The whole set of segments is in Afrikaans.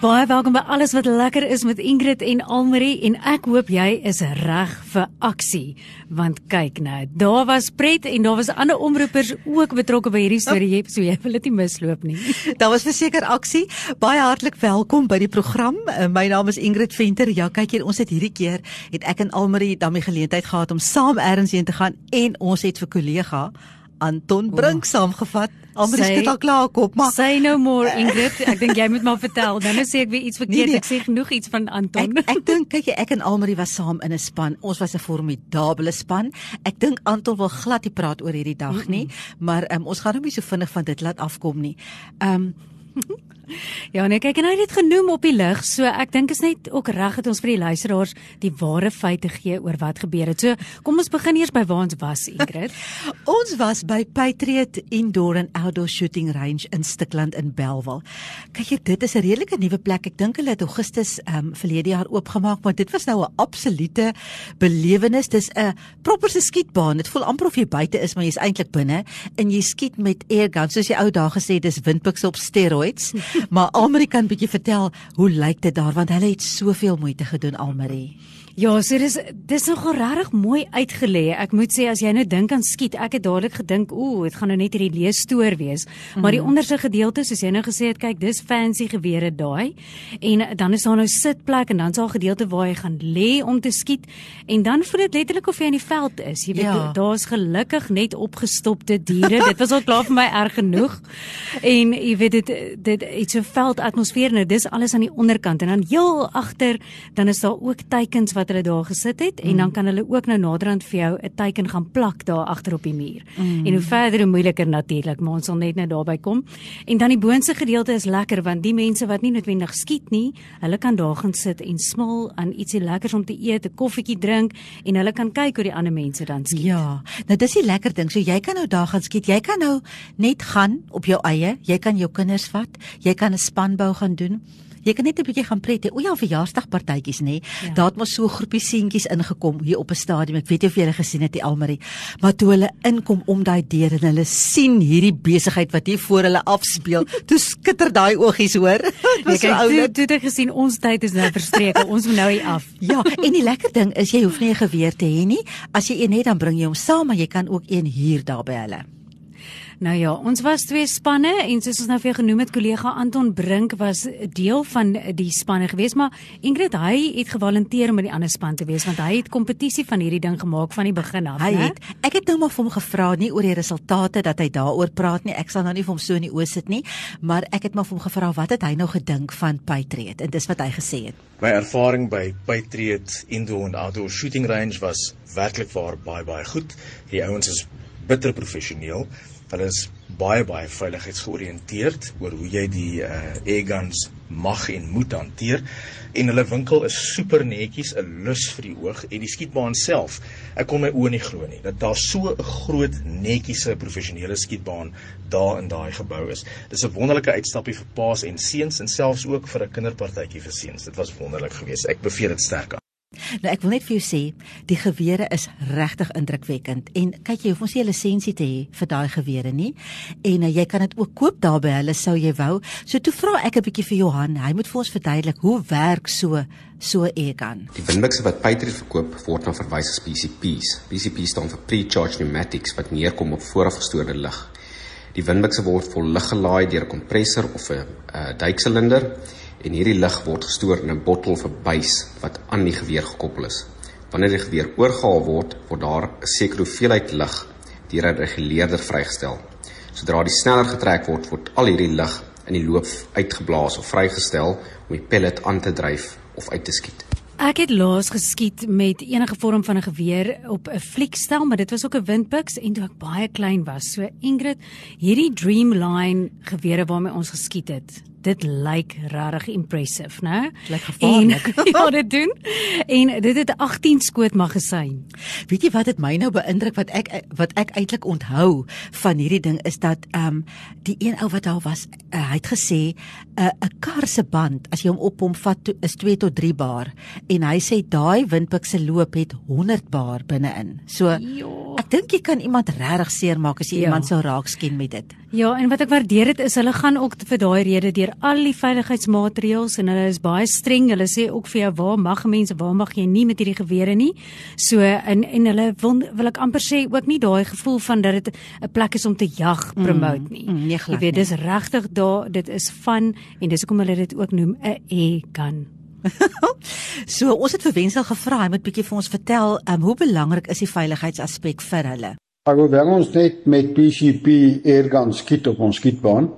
Baie welkom by alles wat lekker is met Ingrid en Almarie en ek hoop jy is reg vir aksie want kyk nou daar was pret en daar was ander omroepers ook betrokke by hierdie storie jy so jy wil dit nie misloop nie. Daar was verseker aksie. Baie hartlik welkom by die program. Uh, my naam is Ingrid Venter. Ja, kyk hier, ons het hierdie keer het ek en Almarie dan die geleentheid gehad om saam ergens heen te gaan en ons het vir kollega Anton Brink saamgevat. Almal sê al klaar kop, maar sê nou more Ingrid, ek dink jy moet maar vertel. Dan nou sê ek weer iets verkeerd. Nee, nee. Ek sê genoeg iets van Anton. Ek ek dink kyk jy ek en Almarie was saam in 'n span. Ons was 'n formidable span. Ek dink Anton wil glad nie praat oor hierdie dag nie, mm -mm. maar um, ons gaan hom nie so vinnig van dit laat afkom nie. Ehm um, Ja, nee, kyk en hy het dit genoem op die lig, so ek dink is net ook reg dat ons vir die luisteraars die ware feite gee oor wat gebeur het. So, kom ons begin eers by waar ons was, Ingrid. ons was by Patriot Indoor and Outdoor Shooting Range in Stikland in Belwel. Kyk jy, dit is 'n redelike nuwe plek. Ek dink hulle het Augustus ehm um, verlede jaar oopgemaak, maar dit was nou 'n absolute belewenis. Dis 'n proper se skietbaan. Dit voel amper of jy buite is, maar jy's eintlik binne en jy skiet met airgun. Soos jy ou dae gesê, dis windpiks op steroids. maar Almarie kan bietjie vertel hoe lyk dit daar want hulle het soveel moeite gedoen Almarie. Ja, so dis dis nogal regtig mooi uitgelê. Ek moet sê as jy nou dink aan skiet, ek het dadelik gedink, ooh, dit gaan nou net hierdie leesstoor wees. Mm -hmm. Maar die mhm. onderste gedeelte, soos jy nou gesê het, kyk, dis fancy gewere daai. En dan is daar nou sitplek en dan is daar 'n gedeelte waar jy gaan lê om te skiet en dan voel dit letterlik of jy in die veld is. Jy weet, ja. daar's gelukkig net opgestopte diere. dit was al klaar vir my erg genoeg. En jy weet dit dit iets so veldatmosfeer nou, dis alles aan die onderkant en dan heel agter dan is daar ook teikens wat hulle daar gesit het mm. en dan mm. kan hulle ook nou naderhand vir jou 'n teken gaan plak daar agter op die muur. Mm. En hoe verder hoe moeiliker natuurlik, maar ons sal net nou daarby kom. En dan die boonste gedeelte is lekker want die mense wat nie noodwendig skiet nie, hulle kan daar gaan sit en smal aan ietsie lekkers om te eet, 'n koffietjie drink en hulle kan kyk hoe die ander mense dan skiet. Ja. Nou dis die lekker ding. So jy kan nou daar gaan skiet. Jy kan nou net gaan op jou eie. Jy kan jou kinders vat. Jy kan 'n spanbou gaan doen. Jy kan net 'n bietjie gaan pret hê. O ja, verjaarsdagpartytjies nê. Ja. Daar het mos so 'n groepie seentjies ingekom hier op 'n stadion. Ek weet nie of jy hulle gesien het, die Almarie. Maar toe hulle inkom om daai deur en hulle sien hierdie besigheid wat hier voor hulle afspeel, toe skitter daai oogies hoor. Ek het toe dit gesien ons tyd is nou verstreek. ons moet nou hier af. Ja, en die lekker ding is jy hoef nie 'n geweer te hê nie. As jy een het, dan bring jy hom saam, maar jy kan ook een hier daar by hulle. Nou ja, ons was twee spanne en soos ons nou vir jou genoem het, kollega Anton Brink was deel van die spanne gewees, maar Ingrid hy het gevolunteer om by die ander span te wees want hy het kompetisie van hierdie ding gemaak van die begin af, hy ne? Het, ek het nou maar vir hom gevra nie oor die resultate dat hy daaroor praat nie. Ek sal nou nie vir hom so in die oë sit nie, maar ek het maar vir hom gevra wat het hy nou gedink van Patriot en dis wat hy gesê het. My ervaring by Patriot Indoor and Outdoor Shooting Range was werklik waar baie baie goed. Die ouens is bitter professioneel. Hulle is baie baie veiligheidsgeoriënteerd oor hoe jy die uh airguns mag en moet hanteer en hulle winkel is super netjies, 'n lus vir die oog en die skietbaan self. Ek kon my oë nie glo nie dat daar so 'n groot netjiese professionele skietbaan daar in daai gebou is. Dis 'n wonderlike uitstappie vir paas en seuns en selfs ook vir 'n kinderpartytjie vir seuns. Dit was wonderlik geweest. Ek beveel dit sterk. Aan. Nou ek wil net vir jou sê, die gewere is regtig indrukwekkend en kyk jy hoef ons nie 'n lisensie te hê vir daai gewere nie. En uh, jy kan dit ook koop daar by hulle sou jy wou. So toe vra ek 'n bietjie vir Johan, hy moet vir ons verduidelik hoe werk so so 'n e-gun. Die windbukse wat Patriot verkoop word na verwys as PCP's. PCP staan vir pre-charged pneumatics wat neerkom op voorafgestoorde lug. Die windbukse word vol lug gelaai deur 'n kompressor of 'n uh, duiksilinder en hierdie lug word gestoor in 'n bottel of 'n buis wat aan die geweer gekoppel is. Wanneer die geweer oorgehaal word, word daar 'n sekere hoeveelheid lug deur 'n reguleerder vrygestel. Sodra die sneller getrek word, word al hierdie lug in die loop uitgeblaas of vrygestel om die pellet aan te dryf of uit te skiet. Ek het laas geskiet met enige vorm van 'n geweer op 'n fliekstel, maar dit was ook 'n windpiks en toe ek baie klein was. So Ingrid, hierdie Dreamline gewere waarmee ons geskiet het, dit lyk regtig impressive, né? Lyk gevaarlik. En, ja, dit doen. En dit het 'n 18 skoot magasyn. Weet jy wat dit my nou beïndruk wat ek wat ek eintlik onthou van hierdie ding is dat ehm um, die een ou wat daar was, uh, hy het gesê 'n uh, 'n kar se band as jy hom op hom vat to, is 2 tot 3 bar en hy sê daai windpik se loop het 100 bar binne-in. So Jo. Dink jy kan iemand regtig seermaak as jy Ja. iemand sou raakskien met dit. Ja, en wat ek waardeer dit is hulle gaan ook vir daai rede deur al die veiligheidsmaatreëls en hulle is baie streng. Hulle sê ook vir jou waar mag mense, waar mag jy nie met hierdie gewere nie. So en en hulle wil wil ek amper sê ook nie daai gevoel van dat dit 'n plek is om te jag promote nie. mm, nee, jy glad weet nie. dis regtig daar, dit is van en dis hoekom hulle dit ook noem 'n e-gun. So ons het vir Wensel gevra, hy moet bietjie vir ons vertel um, hoe belangrik is die veiligheidsaspek vir hulle. Alhoewel ons net met PCP airgun skiet op ons skietbaan,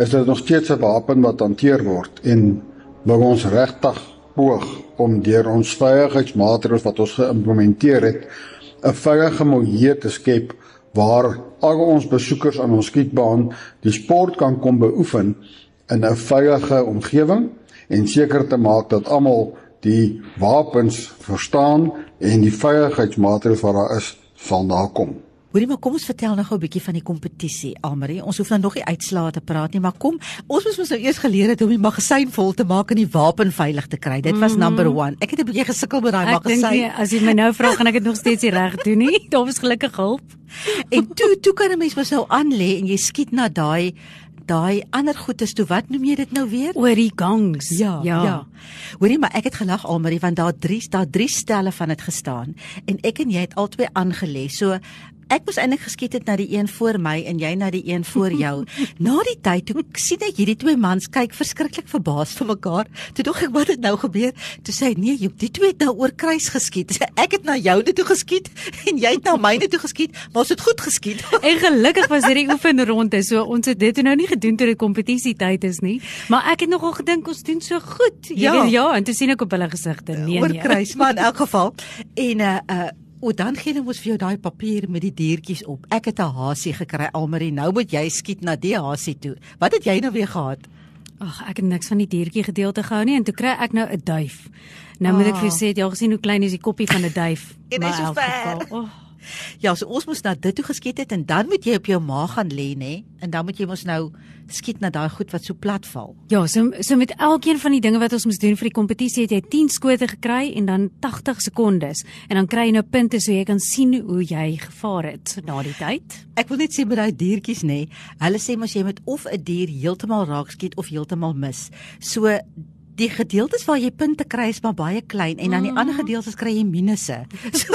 is dit nog steeds 'n wapen wat hanteer word en waar ons regtig poog om deur ons veiligheidsmaatreëls wat ons geïmplementeer het, 'n veilige milieu te skep waar al ons besoekers aan ons skietbaan die sport kan kom beoefen in 'n veilige omgewing en seker te maak dat almal die wapens verstaan en die veiligheidsmaatreëls wat daar is sal nakom. Hoorie maar kom ons vertel nou gou 'n bietjie van die kompetisie, Almarie. Ons hoef nou nog nie uitslae te praat nie, maar kom, ons moes mos nou eers geleer het hoe om die magasyn vol te maak en die wapen veilig te kry. Dit was number 1. Ek het 'n bietjie gesukkel met daai Ek dink magasyn. nie as jy my nou vra gaan ek dit nog steeds nie reg doen nie. Daar was gelukkig hulp. En toe toe kan 'n mens mos nou aan lê en jy skiet na daai daai ander goedes toe. Wat noem jy dit nou weer? Oor die gangs. Ja, ja. ja. Hoorie maar ek het gelag Almarie want daar drie daar drie stelle van dit gestaan en ek en jy het albei aangelê. So ek moes eintlik geskiet het na die een voor my en jy na die een voor jou. na die tyd toe sien ek hierdie twee mans kyk verskriklik verbaas vir mekaar. Toe dog ek wat het nou gebeur? Toe sê hy nee, joh, die twee het nou oor kruis geskiet. Ek het na joune toe geskiet en jy het na myne toe geskiet, maar ons het goed geskiet. En gelukkig was hierdie oefenronde, so ons het dit nou nie gedoen toe dit kompetisietyd is nie, maar ek het nogal gedink ons doen so goed. Jy Ja. weet ja, en toe sien ek op hulle gesigte, nee oor nee. kruis, maar in elk geval. En uh uh O dan gee hulle mos vir jou daai papier met die diertjies op. Ek het 'n hasie gekry Almarie. Nou moet jy skiet na die hasie toe. Wat het jy nou weer gehad? Ag, ek het niks van die diertjie gedeelte gehou nie en toe kry ek nou 'n duif. Nou moet ek vir jou sê, het jy al gesien hoe klein is die koppie van 'n duif? En hy's so ver. Oh, Ja, so ons moes na dit toe geskiet het en dan moet jy op jou maag gaan lê, nê? En dan moet jy mos nou skiet na daai goed wat so plat val. ja, so so met elkeen van die dinge wat ons moes doen vir die kompetisie het jy 10 skote gekry en dan 80 sekondes en dan kry jy nou punte so jy kan sien hoe jy gevaar het na die tyd. Ek wil net sê met daai diertjies nê, hulle sê mos jy moet of 'n dier heeltemal raak skiet of heeltemal mis. So die gedeeltes waar jy punte kry is maar baie klein en dan die ander gedeeltes kry jy minusse. So,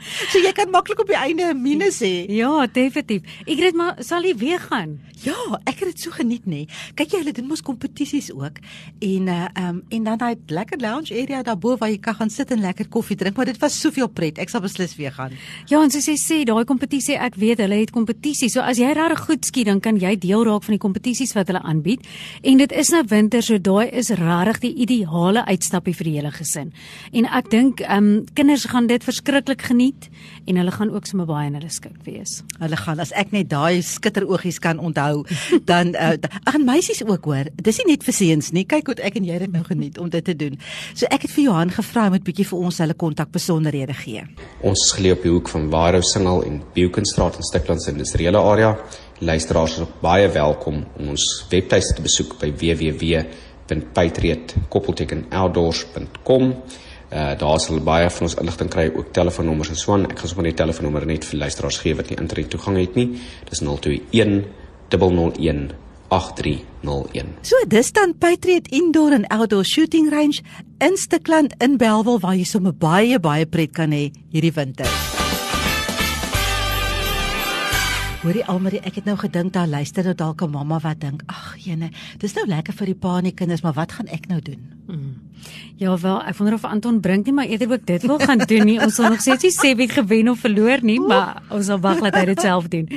so jy kan maklik op die einde 'n minus hê. Ja, definitief. Ek weet maar sal jy weer gaan? Ja, ek het dit so geniet nê. Kyk jy, hulle doen mos kompetisies ook. En uh um en dan daai lekker lounge area daarbo waar jy kan gaan sit en lekker koffie drink, maar dit was soveel pret. Ek sal beslis weer gaan. Ja, en soos jy sê, daai kompetisie, ek weet hulle het kompetisie. So as jy regtig goed skiet, dan kan jy deel raak van die kompetisies wat hulle aanbied. En dit is nou winter, so daai is regtig die ideale uitstappie vir die hele gesin. En ek dink um, kinders gaan dit verskriklik geniet en hulle gaan ook sommer baie in hulle skik wees. Hulle gaan as ek net daai skitteroogies kan onthou, dan uh ag en meisies ook hoor. Dis nie net vir seuns nie. Kyk hoe ek en jy dit nou geniet om dit te doen. So ek het vir Johan gevra om 'n bietjie vir ons hulle kontak besonderhede gee. Ons is geleë op die hoek van Waarou Singel en Beukenstraat in Stikland se industriële area. Luisteraars is baie welkom om ons webtuiste te besoek by www.patriot.outdoors.com. Uh daar sal baie van ons inligting kry, ook telefoonnommers en so aan. Ek gaan sommer die telefoonnommer net vir luisteraars gee wat nie internet toegang het nie. Dis 021 001 8301. So dis dan Patriot Indoor and Outdoor Shooting Range in Stikland in Belwel waar jy sommer baie baie pret kan hê hierdie winter. Hoorie Almarie, ek het nou gedink daar luister nou dalk 'n mamma wat dink, ag jene, dis nou lekker vir die pa en die kinders, maar wat gaan ek nou doen? Ja wel, ek wonder of Anton bring nie maar eerder ook dit wil gaan doen nie. Ons sal nog steeds nie sê wie gewen of verloor nie, maar ons sal wag dat hy dit self doen.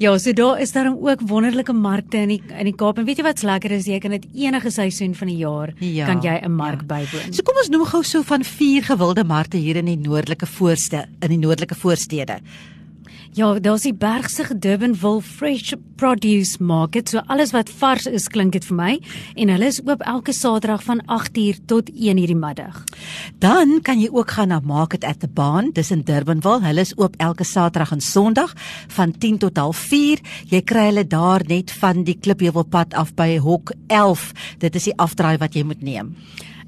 Ja, so daar is daar ook wonderlike markte in die in die Kaap en weet jy wat's lekker is, jy kan dit enige seisoen van die jaar Ja, kan jy 'n mark ja. bywoon. So kom ons noem gou so van vier gewilde markte hier in die noordelike voorste in die noordelike voorstede. Ja, daar's die Bergsig Durbanville Fresh Produce Market. So alles wat vars is, klink dit vir my. En hulle is oop elke Saterdag van 8uur tot 1uur die middag. Dan kan jy ook gaan na Market at the Barn, dis in Durbanville. Hulle is oop elke Saterdag en Sondag van 10 tot 04:30. Jy kry hulle daar net van die Klipheuwelpad af by Hok 11. Dit is die afdraai wat jy moet neem.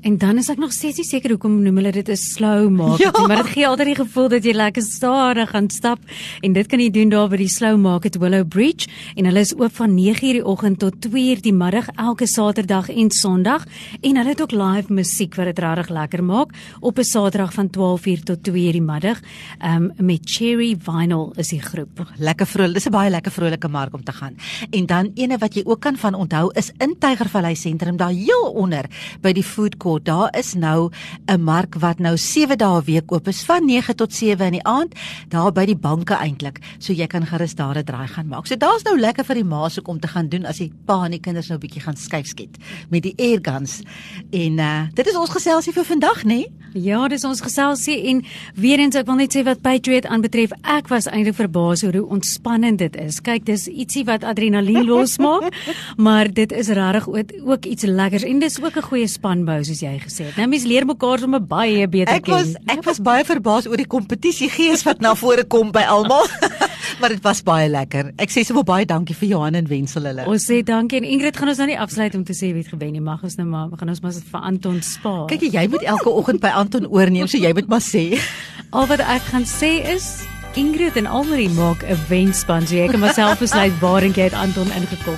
En dan is ek nog steeds nie seker hoekom noem hulle dit 'n slow market, Ja. maar dit gee altyd die gevoel dat jy lekker stadig gaan stap en dit kan jy doen daar by die slow market Willow Bridge en hulle is oop van 9:00 die oggend tot 2:00 die middag elke Saterdag en Sondag en hulle het ook live musiek wat dit regtig lekker maak op 'n Saterdag van 12:00 tot 2:00 die middag um, met Cherry Vinyl is die groep. Lekker vrolik. Dis 'n baie lekker vrolike mark om te gaan. En dan ene wat jy ook kan van onthou is in Tygervallei sentrum daar heel onder by die food court. Daar is nou 'n mark wat nou 7 dae 'n week oop is van 9 tot 7 in die aand daar by die banke eintlik. So jy kan gerus daar 'n draai gaan maak. So daar's nou lekker vir die ma's ook om te gaan doen as die pa en die kinders nou 'n bietjie gaan skuif skiet met die airguns. En uh dit is ons geselsie vir vandag, né? Ja, dis ons geselsie en weer eens ek wil net sê wat Patriot aanbetref, ek was eintlik verbaas oor hoe ontspannend dit is. Kyk, dis ietsie wat adrenalien losmaak, maar dit is regtig ook, ook iets lekkers en dis ook 'n goeie spanbou soos jy gesê het. Nou mense leer mekaar sommer baie beter Ek ken. was ek was baie verbaas oor die kompetisiegees wat na vore kom by almal. maar dit was baie lekker. Ek sê sommer baie dankie vir Johan en Wensel hulle. Ons sê dankie en Ingrid gaan ons nou nie afsluit om te sê wie het gewen nie. Mag ons nou maar gaan ons maar vir Anton spaar. Kyk jy moet elke oggend by Anton oorneem, so jy moet maar sê. Al wat ek gaan sê is Ingrid en Almarie maak 'n wenspan, so jy kan myself besluit waar en jy het Anton ingekom.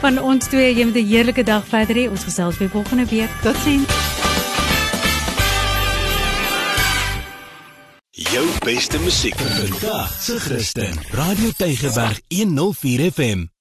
Van ons twee, jy moet 'n heerlike dag verder hê. Ons gesels weer volgende week. Totsiens. Jou beste musiek vir vandag se Christen. Radio Tygerberg 104 FM.